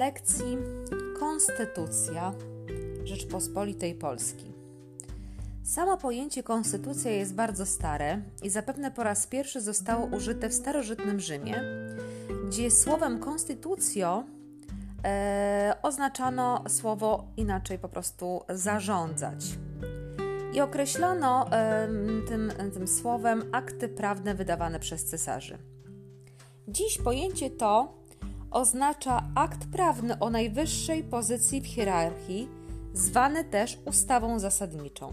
lekcji Konstytucja Rzeczpospolitej Polski. Samo pojęcie konstytucja jest bardzo stare i zapewne po raz pierwszy zostało użyte w starożytnym Rzymie, gdzie słowem konstytucjo e, oznaczano słowo inaczej po prostu zarządzać. I określono e, tym, tym słowem akty prawne wydawane przez cesarzy. Dziś pojęcie to oznacza akt prawny o najwyższej pozycji w hierarchii, zwany też ustawą zasadniczą.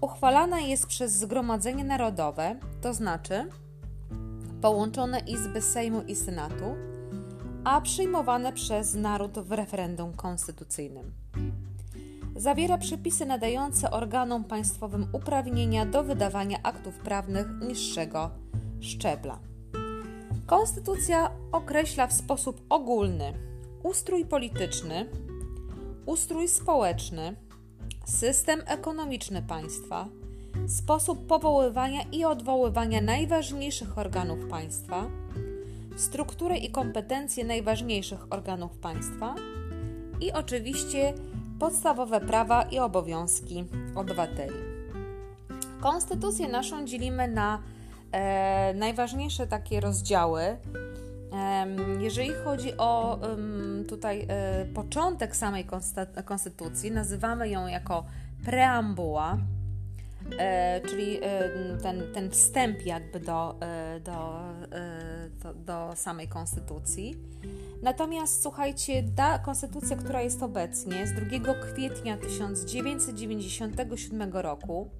Uchwalana jest przez Zgromadzenie Narodowe, to znaczy połączone izby Sejmu i Senatu, a przyjmowane przez naród w referendum konstytucyjnym. Zawiera przepisy nadające organom państwowym uprawnienia do wydawania aktów prawnych niższego szczebla. Konstytucja określa w sposób ogólny ustrój polityczny, ustrój społeczny, system ekonomiczny państwa, sposób powoływania i odwoływania najważniejszych organów państwa, strukturę i kompetencje najważniejszych organów państwa i oczywiście podstawowe prawa i obowiązki obywateli. Konstytucję naszą dzielimy na e, najważniejsze takie rozdziały. E, jeżeli chodzi o e, tutaj początek samej konstytucji, nazywamy ją jako preambuła, e, czyli e, ten, ten wstęp jakby do, e, do, do, do samej konstytucji. Natomiast słuchajcie, ta konstytucja, która jest obecnie z 2 kwietnia 1997 roku,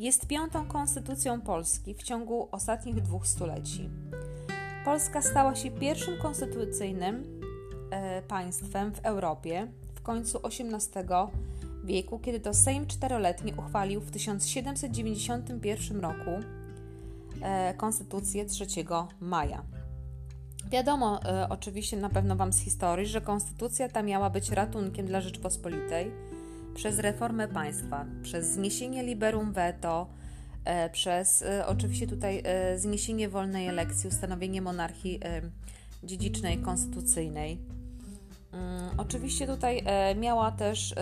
jest piątą konstytucją Polski w ciągu ostatnich dwóch stuleci. Polska stała się pierwszym konstytucyjnym e, państwem w Europie w końcu XVIII wieku, kiedy to Sejm czteroletni uchwalił w 1791 roku e, konstytucję 3 maja. Wiadomo e, oczywiście na pewno Wam z historii, że konstytucja ta miała być ratunkiem dla Rzeczpospolitej przez reformę państwa, przez zniesienie liberum veto, e, przez e, oczywiście tutaj e, zniesienie wolnej elekcji, ustanowienie monarchii dziedzicznej, konstytucyjnej. Mm, oczywiście tutaj miała też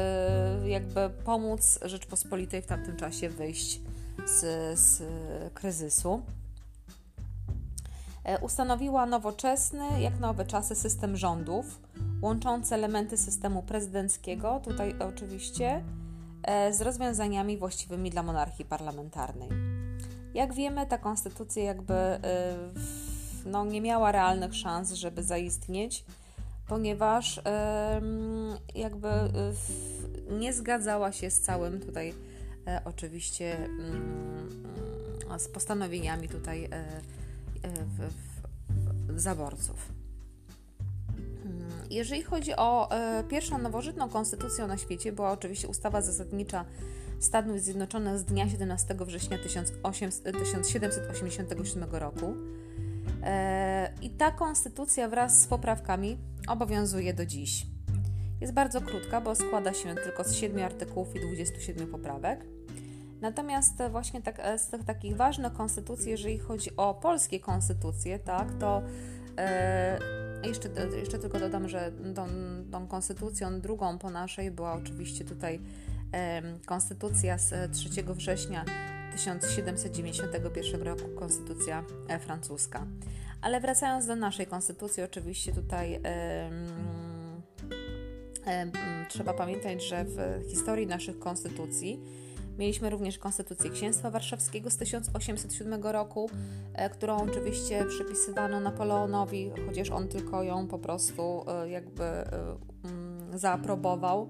jakby pomóc Rzeczpospolitej w tamtym czasie wyjść z, z kryzysu. Ustanowiła nowoczesny, jak na owe czasy, system rządów, łączące elementy systemu prezydenckiego, tutaj oczywiście, e, z rozwiązaniami właściwymi dla monarchii parlamentarnej. Jak wiemy, ta konstytucja jakby e, no, nie miała realnych szans, żeby zaistnieć, ponieważ jakby nie zgadzała się z całym tutaj e, oczywiście mm, z postanowieniami tutaj zaborców. Jeżeli chodzi o e, pierwszą nowożytną konstytucją na świecie, była oczywiście ustawa zasadnicza Stanów Zjednoczonych z dnia 17 września 1787 roku. E, I ta konstytucja wraz z poprawkami obowiązuje do dziś. Jest bardzo krótka, bo składa się tylko z 7 artykułów i 27 poprawek. Natomiast właśnie tak, z tych takich ważnych konstytucji, jeżeli chodzi o polskie konstytucje, tak, to e, jeszcze, jeszcze tylko dodam, że tą, tą konstytucją drugą po naszej była oczywiście tutaj e, konstytucja z 3 września 1791 roku, konstytucja e, francuska. Ale wracając do naszej konstytucji, oczywiście tutaj e, e, trzeba pamiętać, że w historii naszych konstytucji Mieliśmy również Konstytucję Księstwa Warszawskiego z 1807 roku, e, którą oczywiście przypisywano Napoleonowi, chociaż on tylko ją po prostu e, jakby e, mm, zaaprobował.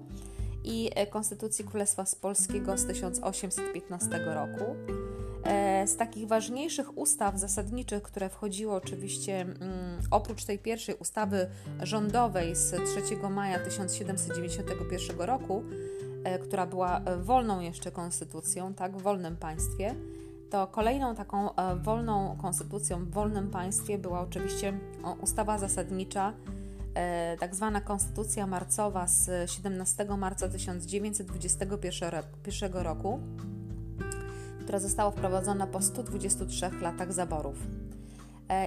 I Konstytucji Królestwa Polskiego z 1815 roku. Z takich ważniejszych ustaw zasadniczych, które wchodziły oczywiście mm, oprócz tej pierwszej ustawy rządowej z 3 maja 1791 roku, która była e, wolną jeszcze konstytucją, tak, w wolnym państwie, to kolejną taką e, wolną konstytucją w wolnym państwie była oczywiście ustawa zasadnicza, tak zwana Konstytucja Marcowa z 17 marca 1921 roku, która została wprowadzona po 123 latach zaborów.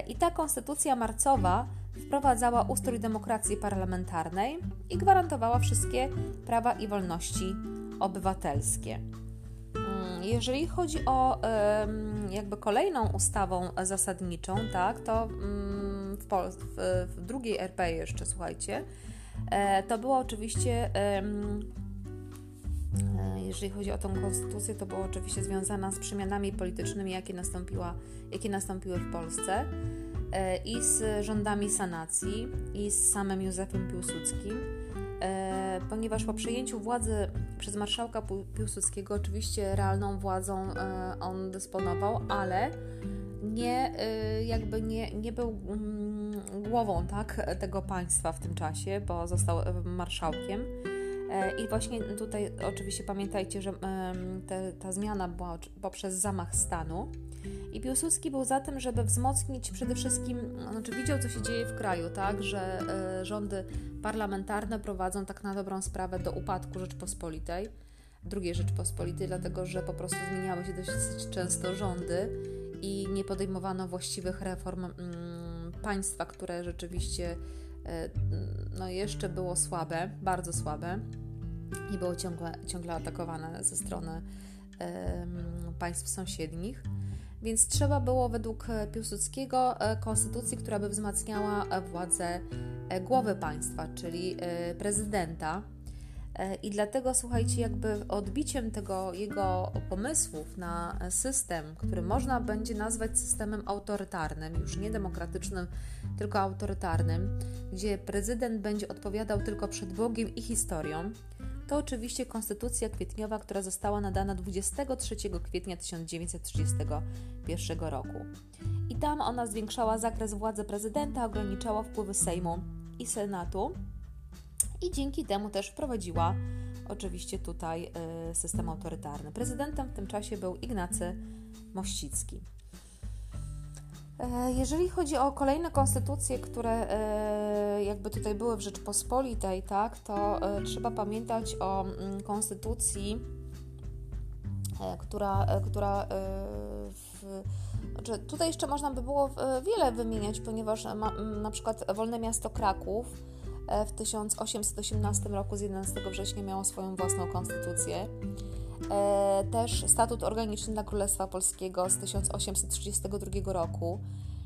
I ta Konstytucja Marcowa wprowadzała ustrój demokracji parlamentarnej i gwarantowała wszystkie prawa i wolności obywatelskie. Mm, jeżeli chodzi o jakby kolejną ustawą zasadniczą, tak, to mm, w, Pol- w, w drugiej RP jeszcze, słuchajcie, e, to było oczywiście e, jeżeli chodzi o tą konstytucję, to było oczywiście związana z przemianami politycznymi, jakie, nastąpiła, jakie nastąpiły w Polsce i z rządami sanacji, i z samym Józefem Piłsudskim, e, ponieważ po przejęciu władzy przez marszałka Piłsudskiego oczywiście realną władzą e, on dysponował, ale nie, jakby nie, nie był mm, głową tak, tego państwa w tym czasie, bo został marszałkiem. E, I właśnie tutaj oczywiście pamiętajcie, że te, ta zmiana była poprzez zamach stanu. I Piłsudski był za tym, żeby wzmocnić przede wszystkim, znaczy widział, co się dzieje w kraju, tak, że e, rządy parlamentarne prowadzą tak na dobrą sprawę do upadku Rzeczpospolitej, drugiej Rzeczpospolitej, dlatego że po prostu zmieniały się dosyć często rządy i nie podejmowano właściwych reform mm, państwa, które rzeczywiście e, no, jeszcze było słabe, bardzo słabe i było ciągle, ciągle atakowane ze strony państw sąsiednich. Więc trzeba było według Piłsudskiego e, konstytucji, która by wzmacniała e, władzę e, głowy państwa, czyli prezydenta. I dlatego, słuchajcie, jakby odbiciem tego jego pomysłów na system, który można będzie nazwać systemem autorytarnym, już nie demokratycznym, tylko autorytarnym, gdzie prezydent będzie odpowiadał tylko przed Bogiem i historią, to oczywiście Konstytucja Kwietniowa, która została nadana 23 kwietnia 1931 roku. I tam ona zwiększała zakres władzy prezydenta, ograniczała wpływy Sejmu i Senatu i dzięki temu też wprowadziła oczywiście tutaj y, system autorytarny. Prezydentem w tym czasie był Ignacy Mościcki. E, jeżeli chodzi o kolejne konstytucje, które e, jakby tutaj były w Rzeczpospolitej, tak, to e, trzeba pamiętać o mm, konstytucji, która, która w, znaczy tutaj jeszcze można by było wiele wymieniać, ponieważ ma, na przykład Wolne Miasto Kraków w 1818 roku z 11 września miało swoją własną konstytucję. E, też statut organiczny dla Królestwa Polskiego z 1832 roku,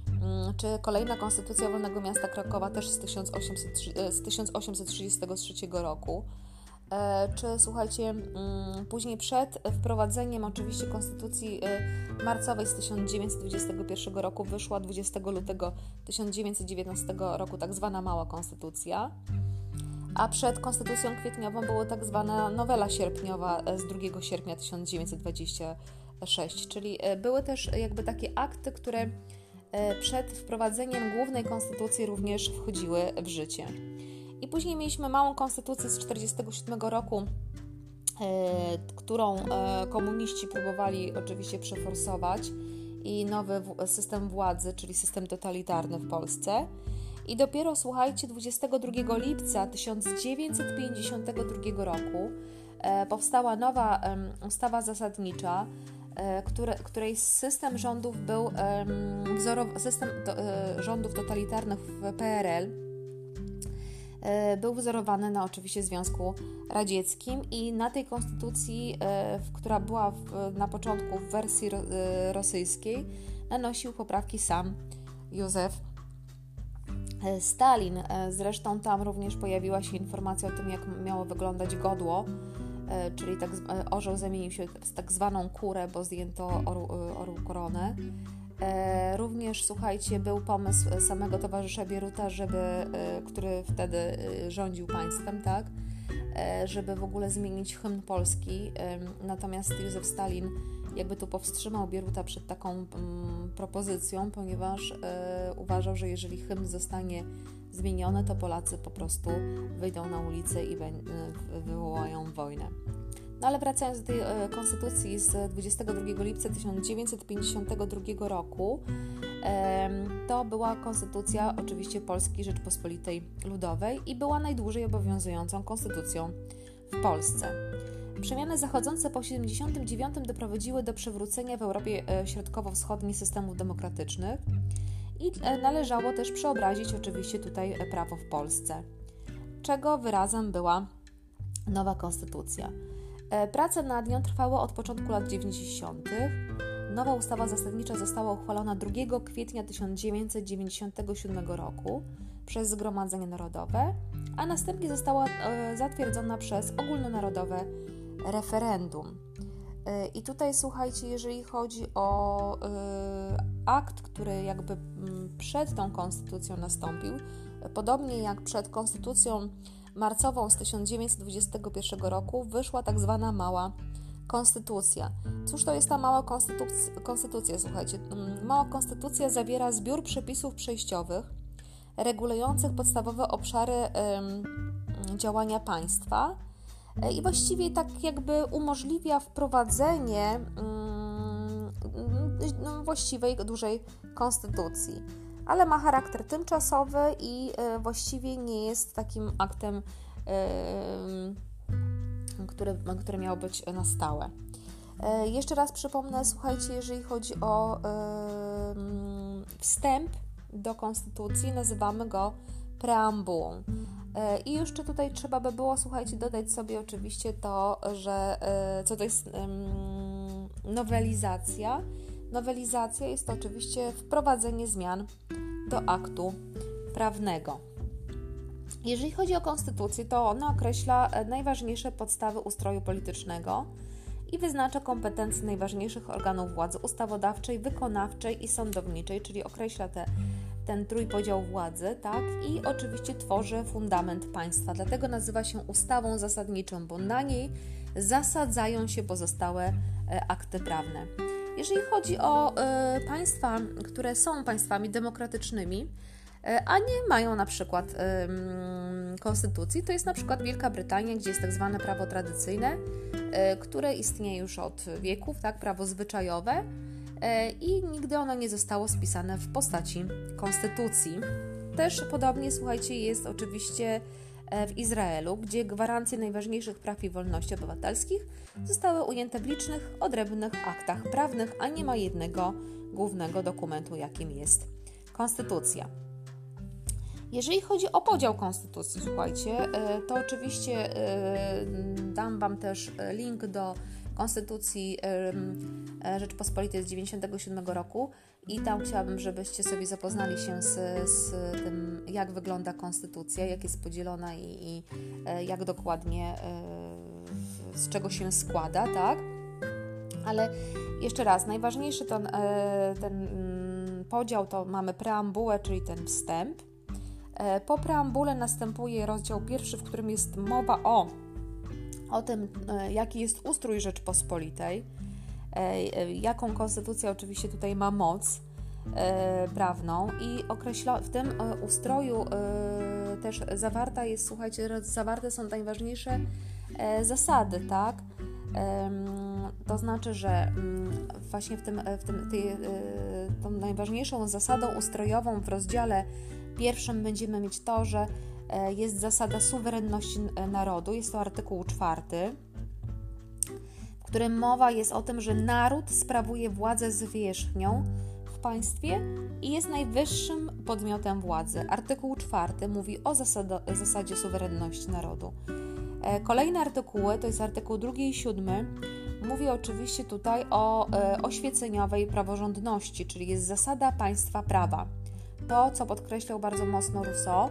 mm, czy kolejna konstytucja Wolnego Miasta Krakowa też z, 1800, z 1833 roku. E, czy słuchajcie, mm, później przed wprowadzeniem oczywiście konstytucji e, marcowej z 1921 roku wyszła 20 lutego 1919 roku tak zwana mała konstytucja a przed Konstytucją Kwietniową była tak zwana nowela sierpniowa z 2 sierpnia 1926, czyli e, były też jakby takie akty, które e, przed wprowadzeniem głównej konstytucji również wchodziły w życie. I później mieliśmy małą konstytucję z 1947 roku, e, którą komuniści próbowali oczywiście przeforsować i nowy system władzy, czyli system totalitarny w Polsce. I dopiero słuchajcie, 22 lipca 1952 roku e, powstała nowa ustawa zasadnicza, e, które, której system rządów był wzorow, system to, e, rządów totalitarnych w PRL był wzorowany na oczywiście Związku Radzieckim i na tej konstytucji, która była w, na początku w wersji rosyjskiej, nanosił poprawki sam Józef Stalin. E, zresztą tam również pojawiła się informacja o tym, jak miało wyglądać godło, e, czyli tak, orzeł zamienił się w tak zwaną kurę, bo zdjęto orł, orł koronę. Również, słuchajcie, był pomysł samego towarzysza Bieruta, żeby, który wtedy rządził państwem, tak, żeby w ogóle zmienić hymn polski. Natomiast Józef Stalin jakby tu powstrzymał Bieruta przed taką mm, propozycją, ponieważ e, uważał, że jeżeli hymn zostanie zmieniony, to Polacy po prostu wyjdą na ulicę i e, wywołają wojnę. No ale wracając do tej e, konstytucji z 22 lipca 1952 roku, to była konstytucja oczywiście Polskiej Rzeczpospolitej Ludowej i była najdłużej obowiązującą konstytucją w Polsce. Przemiany zachodzące po 79 doprowadziły do przywrócenia w Europie e, Środkowo-Wschodniej systemów demokratycznych i należało też przeobrazić oczywiście tutaj prawo w Polsce, czego wyrazem była nowa konstytucja. Prace nad nią trwały od początku lat 90. Nowa ustawa zasadnicza została uchwalona 2 kwietnia 1997 roku przez Zgromadzenie Narodowe, a następnie została e, zatwierdzona przez ogólnonarodowe referendum. E, I tutaj słuchajcie, jeżeli chodzi o e, akt, który jakby mm, przed tą konstytucją nastąpił, podobnie jak przed konstytucją marcową z 1921 roku, wyszła tak zwana mała konstytucja. Cóż to jest ta mała konstytucja? konstytucja słuchajcie, mm, mała konstytucja zawiera zbiór przepisów przejściowych regulujących podstawowe obszary działania państwa e, i właściwie tak jakby umożliwia wprowadzenie mm, właściwej, dużej konstytucji, ale ma charakter tymczasowy i e, właściwie nie jest takim aktem, który, który miał być na stałe. E, jeszcze raz przypomnę, słuchajcie, jeżeli chodzi o wstęp do konstytucji, nazywamy go preambułą. E, I jeszcze tutaj trzeba by było, słuchajcie, dodać sobie oczywiście to, że e, co to jest nowelizacja. Nowelizacja jest to oczywiście wprowadzenie zmian do aktu prawnego. Jeżeli chodzi o konstytucję, to ona określa e, najważniejsze podstawy ustroju politycznego i wyznacza kompetencje najważniejszych organów władzy ustawodawczej, wykonawczej i sądowniczej, czyli określa te ten trójpodział władzy, tak? I oczywiście tworzy fundament państwa. Dlatego nazywa się ustawą zasadniczą, bo na niej zasadzają się pozostałe e, akty prawne. Jeżeli chodzi o y, państwa, które są państwami demokratycznymi, a nie mają na przykład konstytucji, to jest na przykład Wielka Brytania, gdzie jest tak zwane prawo tradycyjne, które istnieje już od wieków, tak, prawo zwyczajowe E, i nigdy ono nie zostało spisane w postaci konstytucji. Też podobnie, słuchajcie, jest oczywiście e, w Izraelu, gdzie gwarancje najważniejszych praw i wolności obywatelskich zostały ujęte w licznych, odrębnych aktach prawnych, a nie ma jednego głównego dokumentu, jakim jest konstytucja. Jeżeli chodzi o podział konstytucji, słuchajcie, e, to oczywiście dam Wam też link do Konstytucji e, Rzeczpospolitej z 1997 roku i tam chciałabym, żebyście sobie zapoznali się z, z tym, jak wygląda konstytucja, jak jest podzielona i, i e, jak dokładnie e, z czego się składa, tak? Ale jeszcze raz, najważniejszy ten, ten mm, podział to mamy preambułę, czyli ten wstęp. Po preambule następuje rozdział pierwszy, w którym jest mowa o o tym, e, jaki jest ustrój Rzeczpospolitej, e, e, jaką konstytucja oczywiście tutaj ma moc prawną i określa, w tym ustroju też zawarta jest, słuchajcie, zawarte są najważniejsze zasady, tak? To znaczy, że mm, właśnie w tym, w tym tej, tą najważniejszą zasadą ustrojową w rozdziale pierwszym będziemy mieć to, że E, jest zasada suwerenności e, narodu, jest to artykuł czwarty, w którym mowa jest o tym, że naród sprawuje władzę zwierzchnią w państwie i jest najwyższym podmiotem władzy. Artykuł czwarty mówi o zasadzie suwerenności narodu. E, kolejne artykuły, to jest artykuł drugi i siódmy, mówi oczywiście tutaj o oświeceniowej praworządności, czyli jest zasada państwa prawa. To, co podkreślał bardzo mocno Rousseau,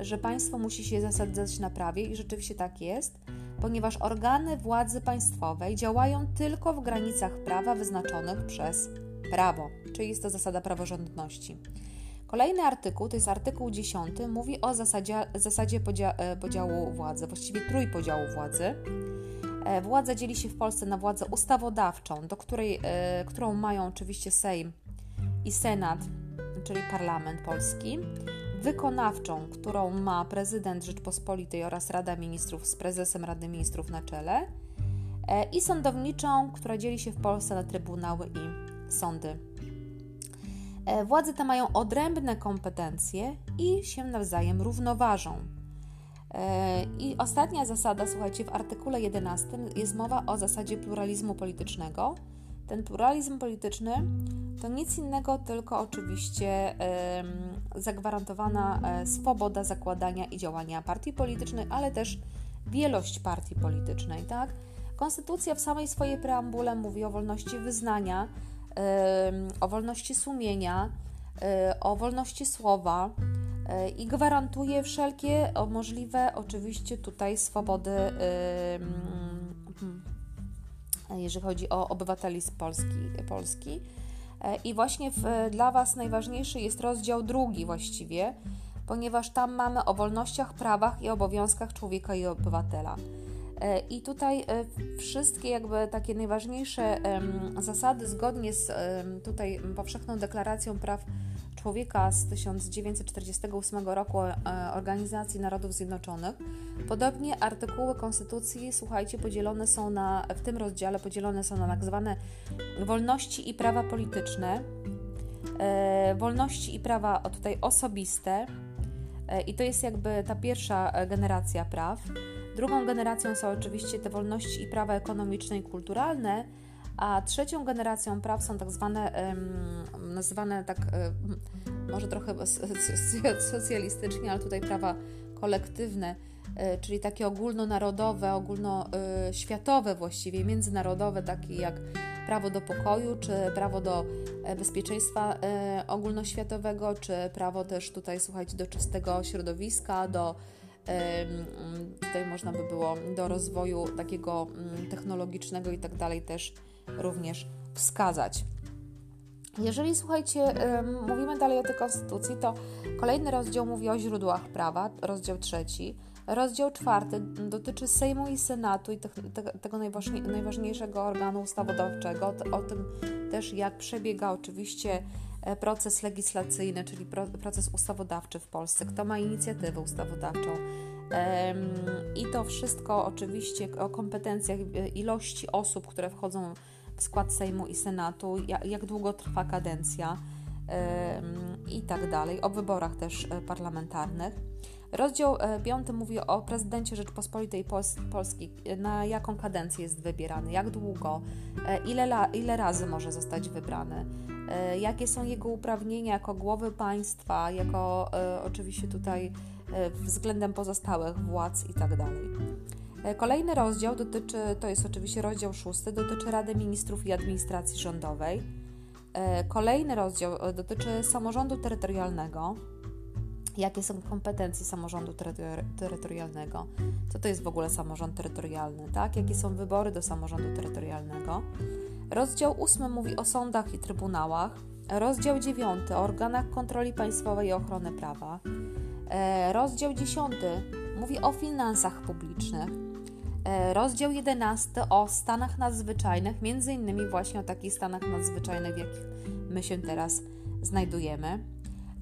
że państwo musi się zasadzać na prawie i rzeczywiście tak jest, ponieważ organy władzy państwowej działają tylko w granicach prawa wyznaczonych przez prawo, czyli jest to zasada praworządności. Kolejny artykuł, to jest artykuł 10, mówi o zasadzie, zasadzie podzia e, podziału władzy, właściwie trójpodziału władzy. E, władza dzieli się w Polsce na władzę ustawodawczą, do której, e, którą mają oczywiście Sejm i Senat, czyli Parlament Polski, wykonawczą, którą ma prezydent Rzeczpospolitej oraz Rada Ministrów z prezesem Rady Ministrów na czele, e, i sądowniczą, która dzieli się w Polsce na trybunały i sądy. E, władze te mają odrębne kompetencje i się nawzajem równoważą. E, I ostatnia zasada, słuchajcie, w artykule 11 jest mowa o zasadzie pluralizmu politycznego. Ten pluralizm polityczny to nic innego, tylko oczywiście zagwarantowana e, swoboda zakładania i działania partii politycznej, ale też wielość partii politycznej, tak? Konstytucja w samej swojej preambule mówi o wolności wyznania, o wolności sumienia, e, o wolności słowa e, i gwarantuje wszelkie możliwe, oczywiście, tutaj swobody, jeżeli chodzi o obywateli z Polski. Polski. E, I właśnie w, dla Was najważniejszy jest rozdział drugi właściwie, ponieważ tam mamy o wolnościach, prawach i obowiązkach człowieka i obywatela. E, I tutaj e, wszystkie jakby takie najważniejsze zasady zgodnie z tutaj powszechną deklaracją praw człowieka z 1948 roku Organizacji Narodów Zjednoczonych. Podobnie artykuły Konstytucji, słuchajcie, podzielone są na, w tym rozdziale podzielone są na tak zwane wolności i prawa polityczne, e, wolności i prawa tutaj osobiste e, i to jest jakby ta pierwsza generacja praw. Drugą generacją są oczywiście te wolności i prawa ekonomiczne i kulturalne, a trzecią generacją praw są tak zwane, nazywane tak może trochę socjalistycznie, ale tutaj prawa kolektywne, e, czyli takie ogólnonarodowe, ogólnoświatowe właściwie, międzynarodowe, takie jak prawo do pokoju, czy prawo do e, bezpieczeństwa e, ogólnoświatowego, czy prawo też tutaj, słuchajcie, do czystego środowiska, do tutaj można by było do rozwoju takiego mm, technologicznego i tak dalej też również wskazać. Jeżeli słuchajcie, mówimy dalej o tej konstytucji, to kolejny rozdział mówi o źródłach prawa, rozdział trzeci. Rozdział czwarty dotyczy Sejmu i Senatu i te, te, tego najważniejszego organu ustawodawczego, o, tym też jak przebiega oczywiście e, proces legislacyjny, czyli pro, proces ustawodawczy w Polsce, kto ma inicjatywę ustawodawczą. I to wszystko oczywiście o kompetencjach e, ilości osób, które wchodzą w skład Sejmu i Senatu, jak, długo trwa kadencja i tak dalej, o wyborach też e, parlamentarnych. Rozdział 5 e, mówi o prezydencie Rzeczpospolitej Polskiej, na jaką kadencję jest wybierany, jak długo, e, ile, ile razy może zostać wybrany, jakie są jego uprawnienia jako głowy państwa, jako oczywiście tutaj względem pozostałych władz i tak dalej. E, kolejny rozdział dotyczy, to jest oczywiście rozdział szósty, dotyczy Rady Ministrów i Administracji Rządowej. E, kolejny rozdział e, dotyczy samorządu terytorialnego. Jakie są kompetencje samorządu terytorialnego? Co to jest w ogóle samorząd terytorialny? Tak? Jakie są wybory do samorządu terytorialnego? Rozdział ósmy mówi o sądach i trybunałach. Rozdział dziewiąty o organach kontroli państwowej i ochrony prawa. Rozdział dziesiąty mówi o finansach publicznych. E, rozdział 11 o stanach nadzwyczajnych, między innymi właśnie o takich stanach nadzwyczajnych, w jakich my się teraz znajdujemy.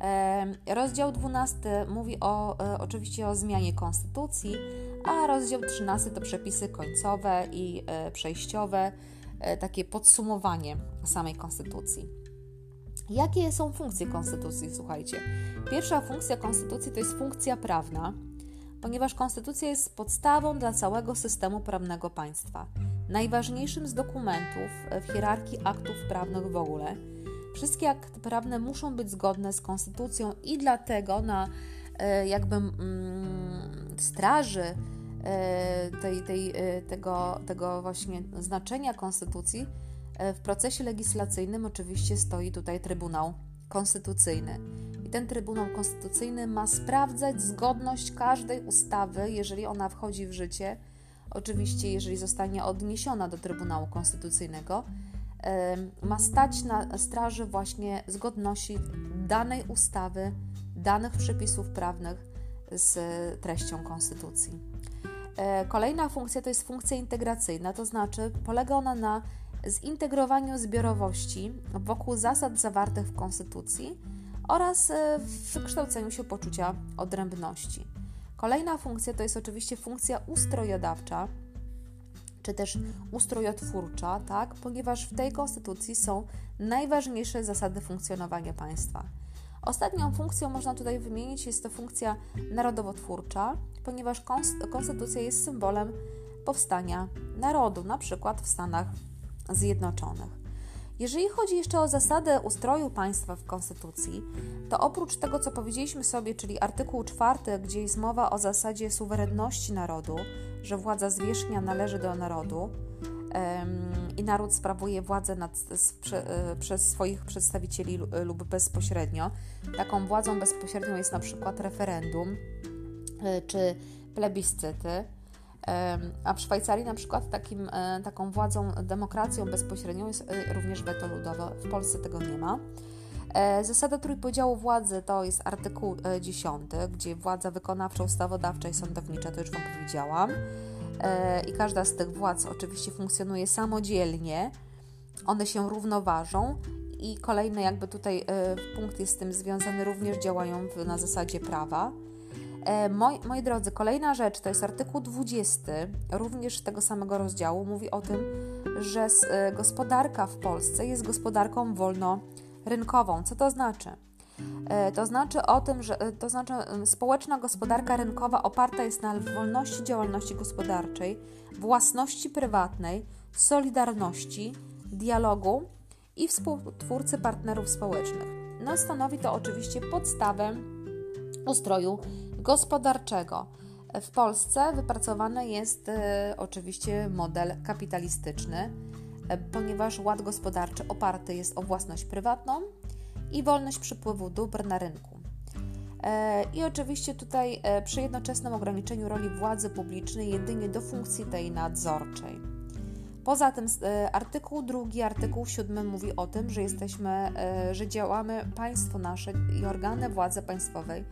E, rozdział 12 mówi o, e, oczywiście o zmianie konstytucji, a rozdział 13 to przepisy końcowe i przejściowe, takie podsumowanie samej konstytucji. Jakie są funkcje konstytucji? Słuchajcie. Pierwsza funkcja konstytucji to jest funkcja prawna, ponieważ konstytucja jest podstawą dla całego systemu prawnego państwa, najważniejszym z dokumentów w hierarchii aktów prawnych w ogóle. Wszystkie akty prawne muszą być zgodne z konstytucją i dlatego na e, jakby mm, straży e, tej, tej, e, tego, tego właśnie znaczenia konstytucji w procesie legislacyjnym oczywiście stoi tutaj Trybunał Konstytucyjny ten Trybunał Konstytucyjny ma sprawdzać zgodność każdej ustawy, jeżeli ona wchodzi w życie. Oczywiście, jeżeli zostanie odniesiona do Trybunału Konstytucyjnego, ma stać na straży właśnie zgodności danej ustawy, danych przepisów prawnych z treścią Konstytucji. E, kolejna funkcja to jest funkcja integracyjna, to znaczy polega ona na zintegrowaniu zbiorowości wokół zasad zawartych w Konstytucji oraz e, w wykształceniu się poczucia odrębności. Kolejna funkcja to jest oczywiście funkcja ustrojodawcza, czy też ustrojotwórcza, tak? ponieważ w tej konstytucji są najważniejsze zasady funkcjonowania państwa. Ostatnią funkcją można tutaj wymienić jest to funkcja narodowotwórcza, ponieważ konstytucja jest symbolem powstania narodu, na przykład w Stanach Zjednoczonych. Jeżeli chodzi jeszcze o zasadę ustroju państwa w Konstytucji, to oprócz tego, co powiedzieliśmy sobie, czyli artykuł 4, gdzie jest mowa o zasadzie suwerenności narodu, że władza zwierzchnia należy do narodu i naród sprawuje władzę nad, e, przez swoich przedstawicieli lub bezpośrednio. Taką władzą bezpośrednią jest na przykład referendum e, czy plebiscyty. A w Szwajcarii na przykład takim, e, taką władzą, demokracją bezpośrednią jest również weto ludowe. W Polsce tego nie ma. Zasada trójpodziału władzy to jest artykuł 10, gdzie władza wykonawcza, ustawodawcza i sądownicza, to już Wam powiedziałam. E, i każda z tych władz oczywiście funkcjonuje samodzielnie, one się równoważą i kolejny jakby tutaj e, punkt jest z tym związany, również działają na zasadzie prawa. E, moi, moi drodzy, kolejna rzecz to jest artykuł 20, również tego samego rozdziału, mówi o tym, że gospodarka w Polsce jest gospodarką wolnorynkową. Co to znaczy? E, to znaczy o tym, że e, to znaczy społeczna gospodarka rynkowa oparta jest na wolności działalności gospodarczej, własności prywatnej, solidarności, dialogu i współtwórcy partnerów społecznych. No, stanowi to oczywiście podstawę ustroju gospodarczego. W Polsce wypracowany jest e, oczywiście model kapitalistyczny, e, ponieważ ład gospodarczy oparty jest o własność prywatną, i wolność przepływu dóbr na rynku. E, I oczywiście tutaj e, przy jednoczesnym ograniczeniu roli władzy publicznej jedynie do funkcji tej nadzorczej. Poza tym artykuł drugi, artykuł siódmy mówi o tym, że jesteśmy, że działamy, państwo nasze i organy władzy państwowej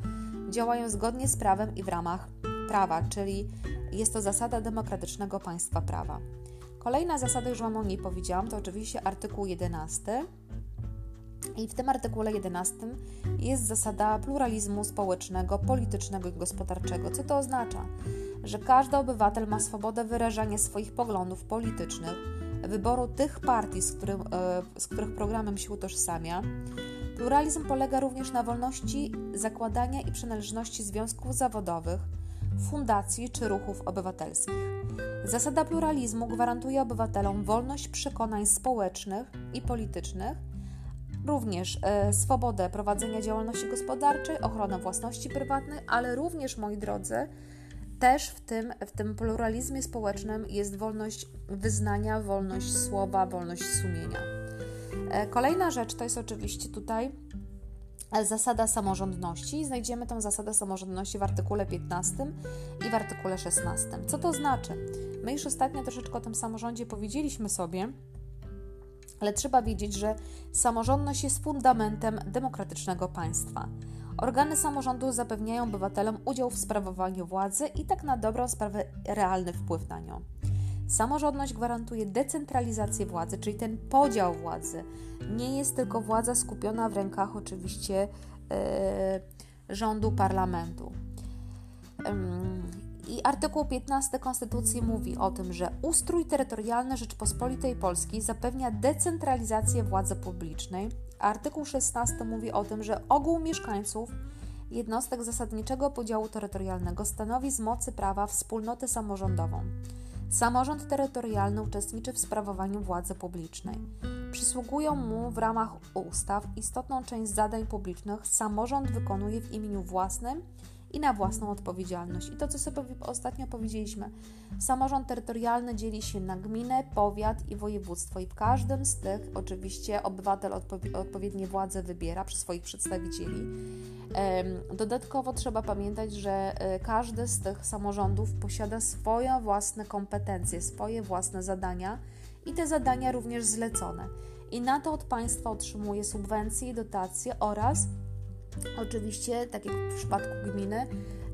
działają zgodnie z prawem i w ramach prawa, czyli jest to zasada demokratycznego państwa prawa. Kolejna zasada, już Wam o niej powiedziałam, to oczywiście artykuł 11 i w tym artykule 11 jest zasada pluralizmu społecznego, politycznego i gospodarczego. Co to oznacza? Że każdy obywatel ma swobodę wyrażania swoich poglądów politycznych, wyboru tych partii, z, którym, e, z których programem się utożsamia. Pluralizm polega również na wolności zakładania i przynależności związków zawodowych, fundacji czy ruchów obywatelskich. Zasada pluralizmu gwarantuje obywatelom wolność przekonań społecznych i politycznych również e, swobodę prowadzenia działalności gospodarczej, ochronę własności prywatnej, ale również, moi drodzy, też w tym, w tym pluralizmie społecznym jest wolność wyznania, wolność słowa, wolność sumienia. E, kolejna rzecz to jest oczywiście tutaj e, zasada samorządności. Znajdziemy tę zasadę samorządności w artykule 15 i w artykule 16. Co to znaczy? My już ostatnio troszeczkę o tym samorządzie powiedzieliśmy sobie, ale trzeba wiedzieć, że samorządność jest fundamentem demokratycznego państwa. Organy samorządu zapewniają obywatelom udział w sprawowaniu władzy i tak na dobrą sprawę realny wpływ na nią. Samorządność gwarantuje decentralizację władzy, czyli ten podział władzy. Nie jest tylko władza skupiona w rękach oczywiście yy, rządu, parlamentu. I artykuł 15 Konstytucji mówi o tym, że ustrój terytorialny Rzeczpospolitej Polskiej zapewnia decentralizację władzy publicznej. Artykuł 16 mówi o tym, że ogół mieszkańców jednostek zasadniczego podziału terytorialnego stanowi z mocy prawa wspólnotę samorządową. Samorząd terytorialny uczestniczy w sprawowaniu władzy publicznej. Przysługują mu w ramach ustaw istotną część zadań publicznych samorząd wykonuje w imieniu własnym i na własną odpowiedzialność. I to, co sobie ostatnio powiedzieliśmy, samorząd terytorialny dzieli się na gminę, powiat i województwo, i w każdym z tych oczywiście obywatel odpowi odpowiednie władze wybiera przez swoich przedstawicieli. Dodatkowo trzeba pamiętać, że e, każdy z tych samorządów posiada swoje własne kompetencje, swoje własne zadania i te zadania również zlecone. I na to od państwa otrzymuje subwencje, dotacje oraz Oczywiście, tak jak w przypadku gminy,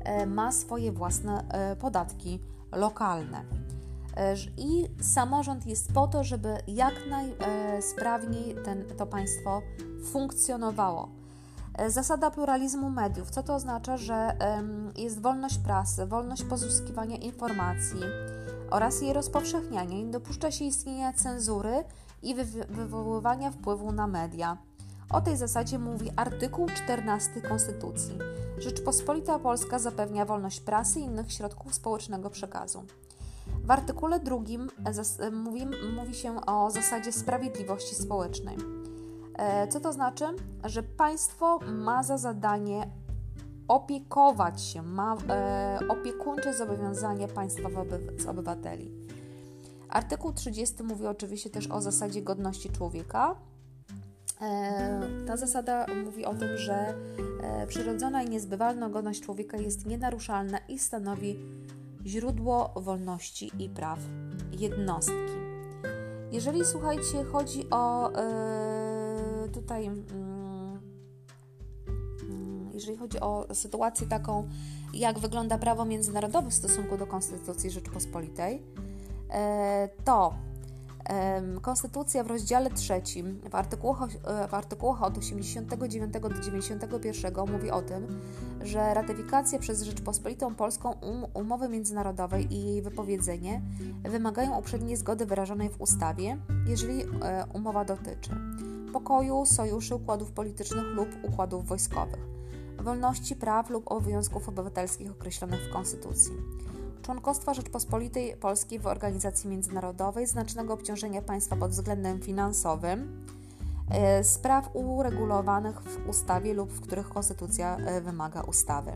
e, ma swoje własne e, podatki lokalne. E, I samorząd jest po to, żeby jak najsprawniej ten, to państwo funkcjonowało. Zasada pluralizmu mediów. Co to oznacza? Że jest wolność prasy, wolność pozyskiwania informacji oraz jej rozpowszechniania. Nie dopuszcza się istnienia cenzury i wywoływania wpływu na media. O tej zasadzie mówi artykuł 14 Konstytucji. Rzeczpospolita Polska zapewnia wolność prasy i innych środków społecznego przekazu. W artykule drugim mówi, mówi się o zasadzie sprawiedliwości społecznej. Co to znaczy? Że państwo ma za zadanie opiekować się, ma e, opiekuńcze zobowiązanie państwa wobec obywateli. Artykuł 30 mówi oczywiście też o zasadzie godności człowieka. E, ta zasada mówi o tym, że e, przyrodzona i niezbywalna godność człowieka jest nienaruszalna i stanowi źródło wolności i praw jednostki. Jeżeli słuchajcie, chodzi o e, tutaj. Mm, jeżeli chodzi o sytuację taką, jak wygląda prawo międzynarodowe w stosunku do Konstytucji Rzeczypospolitej, to Konstytucja w rozdziale trzecim, w artykułach, e, w od 89 do 91 mówi o tym, że ratyfikacja przez Rzeczpospolitą Polską um, umowy międzynarodowej i jej wypowiedzenie wymagają uprzedniej zgody wyrażonej w ustawie, jeżeli e, umowa dotyczy pokoju, sojuszy, układów politycznych lub układów wojskowych wolności, praw lub obowiązków obywatelskich określonych w Konstytucji. Członkostwa Rzeczpospolitej Polskiej w organizacji międzynarodowej, znacznego obciążenia państwa pod względem finansowym, e, spraw uregulowanych w ustawie lub w których Konstytucja e, wymaga ustawy.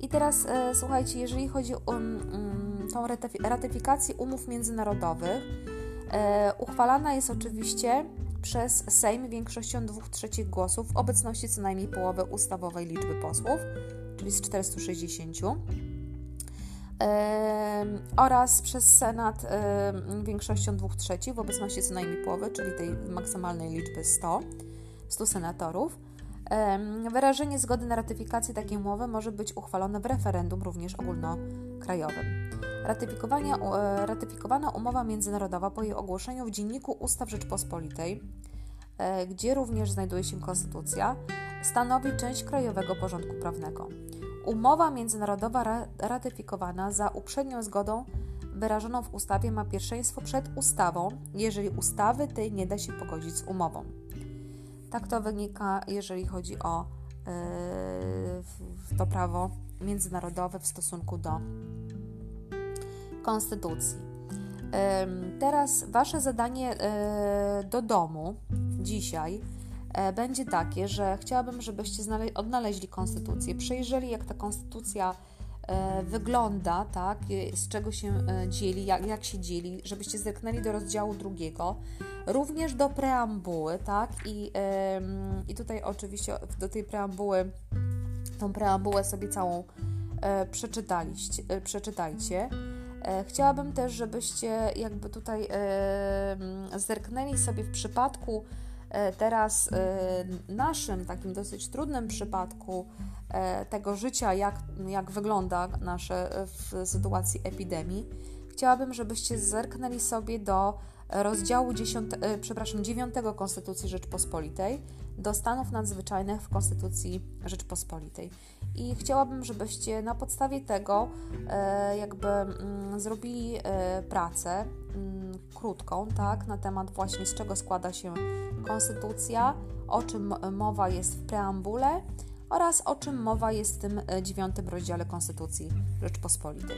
I teraz e, słuchajcie, jeżeli chodzi o um, tą ratyfikację umów międzynarodowych, uchwalana jest oczywiście przez Sejm większością dwóch trzecich głosów w obecności co najmniej połowy ustawowej liczby posłów, czyli z 460, yy, oraz przez Senat większością dwóch trzecich w obecności co najmniej połowy, czyli tej maksymalnej liczby 100, 100 senatorów. Wyrażenie zgody na ratyfikację takiej umowy może być uchwalone w referendum również ogólnokrajowym. E, ratyfikowana umowa międzynarodowa po jej ogłoszeniu w Dzienniku Ustaw Rzeczpospolitej, e, gdzie również znajduje się konstytucja, stanowi część krajowego porządku prawnego. Umowa międzynarodowa ratyfikowana za uprzednią zgodą wyrażoną w ustawie ma pierwszeństwo przed ustawą, jeżeli ustawy tej nie da się pogodzić z umową. Tak to wynika, jeżeli chodzi o yy, to prawo międzynarodowe w stosunku do konstytucji. Yy, teraz Wasze zadanie yy, do domu dzisiaj będzie takie, że chciałabym, żebyście odnaleźli konstytucję, przejrzeli, jak ta konstytucja E, wygląda, tak, z czego się e, dzieli, jak, jak się dzieli, żebyście zerknęli do rozdziału drugiego, również do preambuły, tak, i, i tutaj oczywiście do tej preambuły, tą preambułę sobie całą e, przeczytaliście, przeczytajcie. Chciałabym też, żebyście jakby tutaj zerknęli sobie w przypadku teraz naszym takim dosyć trudnym przypadku E, tego życia, jak, jak wygląda nasze w sytuacji epidemii, chciałabym, żebyście zerknęli sobie do rozdziału 10, e, przepraszam, 9 Konstytucji Rzeczpospolitej, do stanów nadzwyczajnych w Konstytucji Rzeczpospolitej. I chciałabym, żebyście na podstawie tego e, jakby mm, zrobili pracę mm, krótką, tak, na temat właśnie z czego składa się konstytucja, o czym mowa jest w preambule oraz o czym mowa jest w tym e, dziewiątym rozdziale Konstytucji Rzeczpospolitej.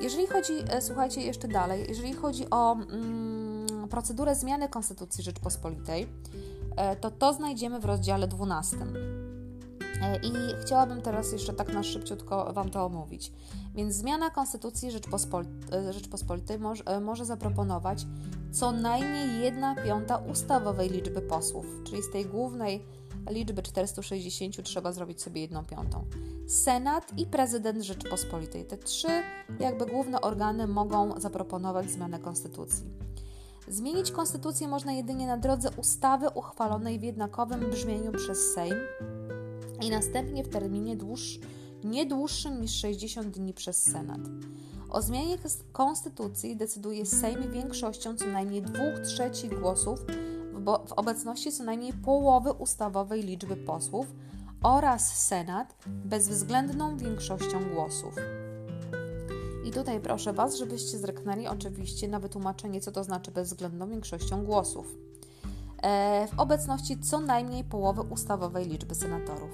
Jeżeli chodzi, e, słuchajcie jeszcze dalej, jeżeli chodzi o mm, procedurę zmiany Konstytucji Rzeczpospolitej, e, to to znajdziemy w rozdziale 12. I chciałabym teraz jeszcze tak na szybciutko Wam to omówić. Więc zmiana Konstytucji Rzeczpospolitej może, może zaproponować co najmniej 1 piąta ustawowej liczby posłów, czyli z tej głównej liczby 460 trzeba zrobić sobie jedną piątą. Senat i prezydent Rzeczypospolitej. Te trzy jakby główne organy mogą zaproponować zmianę konstytucji. Zmienić konstytucję można jedynie na drodze ustawy uchwalonej w jednakowym brzmieniu przez Sejm i następnie w terminie dłuż, nie dłuższym niż 60 dni przez Senat. O zmianie konstytucji decyduje Sejm większością co najmniej dwóch trzecich głosów w obecności co najmniej połowy ustawowej liczby posłów oraz Senat bezwzględną większością głosów. I tutaj proszę Was, żebyście zreknęli oczywiście na wytłumaczenie, co to znaczy bezwzględną większością głosów. E, w obecności co najmniej połowy ustawowej liczby senatorów.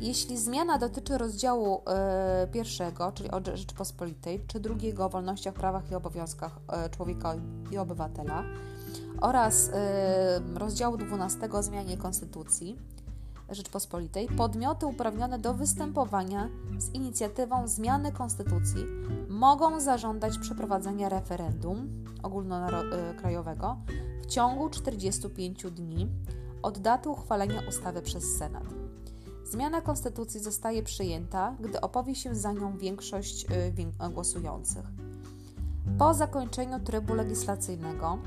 Jeśli zmiana dotyczy rozdziału e, pierwszego, czyli o Rzeczypospolitej, czy drugiego o wolnościach, prawach i obowiązkach e, człowieka i obywatela oraz rozdziału 12 o zmianie Konstytucji Rzeczypospolitej, podmioty uprawnione do występowania z inicjatywą zmiany Konstytucji mogą zażądać przeprowadzenia referendum ogólnokrajowego w ciągu 45 dni od daty uchwalenia ustawy przez Senat. Zmiana konstytucji zostaje przyjęta, gdy opowie się za nią większość y, głosujących. Po zakończeniu trybu legislacyjnego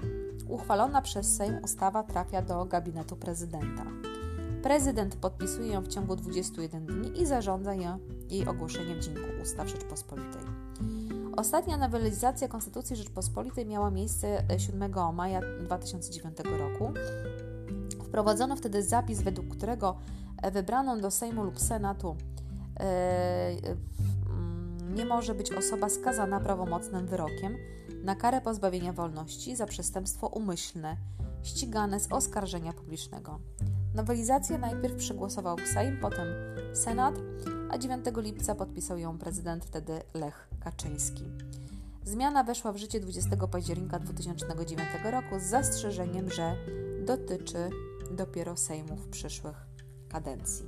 uchwalona przez Sejm ustawa trafia do gabinetu prezydenta. Prezydent podpisuje ją w ciągu 21 dni i zarządza jej ogłoszenie w Dzienniku Ustaw Rzeczpospolitej. Ostatnia nowelizacja Konstytucji Rzeczpospolitej miała miejsce 7 maja 2009 roku. Wprowadzono wtedy zapis, według którego wybraną do Sejmu lub Senatu e, nie może być osoba skazana prawomocnym wyrokiem na karę pozbawienia wolności za przestępstwo umyślne, ścigane z oskarżenia publicznego. Nowelizację najpierw przegłosował Sejm, potem Senat, a 9 lipca podpisał ją prezydent wtedy Lech Kaczyński. Zmiana weszła w życie 20 października 2009 roku z zastrzeżeniem, że dotyczy dopiero Sejmów przyszłych kadencji.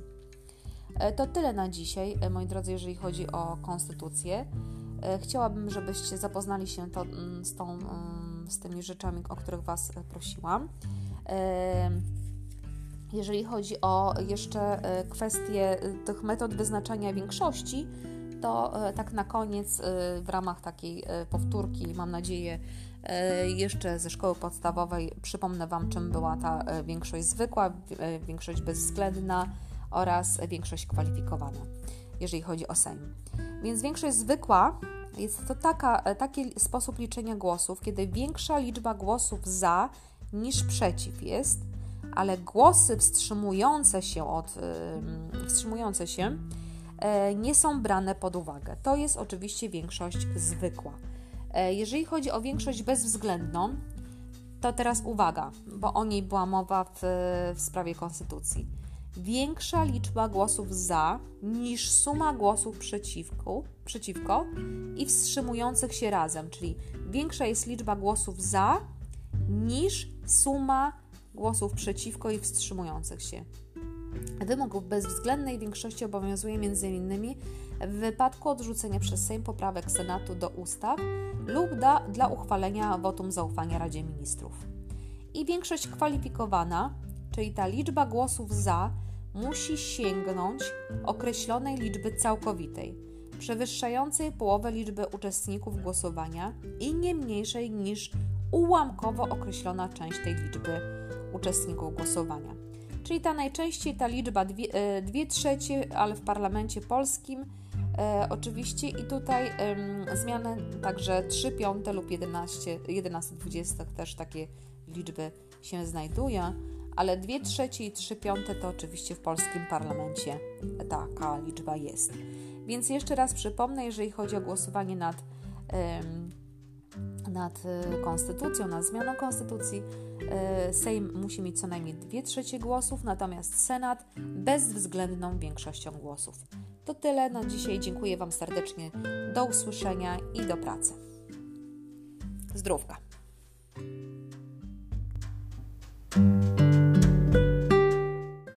E, to tyle na dzisiaj, e, moi drodzy, jeżeli chodzi o konstytucję. E, chciałabym, żebyście zapoznali się to, mm, z, tą, mm, z tymi rzeczami, o których Was prosiłam. Jeżeli chodzi o jeszcze kwestie tych metod wyznaczania większości, to tak na koniec, w ramach takiej powtórki, mam nadzieję, E, jeszcze ze szkoły podstawowej przypomnę Wam, czym była ta e, większość zwykła, e, większość bezwzględna oraz większość kwalifikowana, jeżeli chodzi o Sejm. Więc większość zwykła jest to taka, taki sposób liczenia głosów, kiedy większa liczba głosów za niż przeciw jest, ale głosy wstrzymujące się od wstrzymujące się nie są brane pod uwagę. To jest oczywiście większość zwykła. E, jeżeli chodzi o większość bezwzględną, to teraz uwaga, bo o niej była mowa w, w sprawie konstytucji. Większa liczba głosów za niż suma głosów przeciwko, przeciwko i wstrzymujących się razem, czyli większa jest liczba głosów za niż suma głosów przeciwko i wstrzymujących się. Wymóg bezwzględnej większości obowiązuje m.in. w wypadku odrzucenia przez Sejm poprawek Senatu do ustaw lub da, dla uchwalenia wotum zaufania Radzie Ministrów. I większość kwalifikowana, czyli ta liczba głosów za, musi sięgnąć określonej liczby całkowitej, przewyższającej połowę liczby uczestników głosowania i nie mniejszej niż ułamkowo określona część tej liczby uczestników głosowania. Czyli ta najczęściej ta liczba 2 e, trzecie, ale w parlamencie polskim e, oczywiście i tutaj e, zmiany także 3 piąte lub 11, 11 20 też takie liczby się znajdują, ale 2 trzecie i 3 piąte to oczywiście w polskim parlamencie taka liczba jest. Więc jeszcze raz przypomnę, jeżeli chodzi o głosowanie nad nad y, konstytucją, nad zmianą konstytucji. Y, Sejm musi mieć co najmniej 2 trzecie głosów, natomiast Senat bezwzględną większością głosów. To tyle na dzisiaj. Dziękuję Wam serdecznie. Do usłyszenia i do pracy. Zdrówka.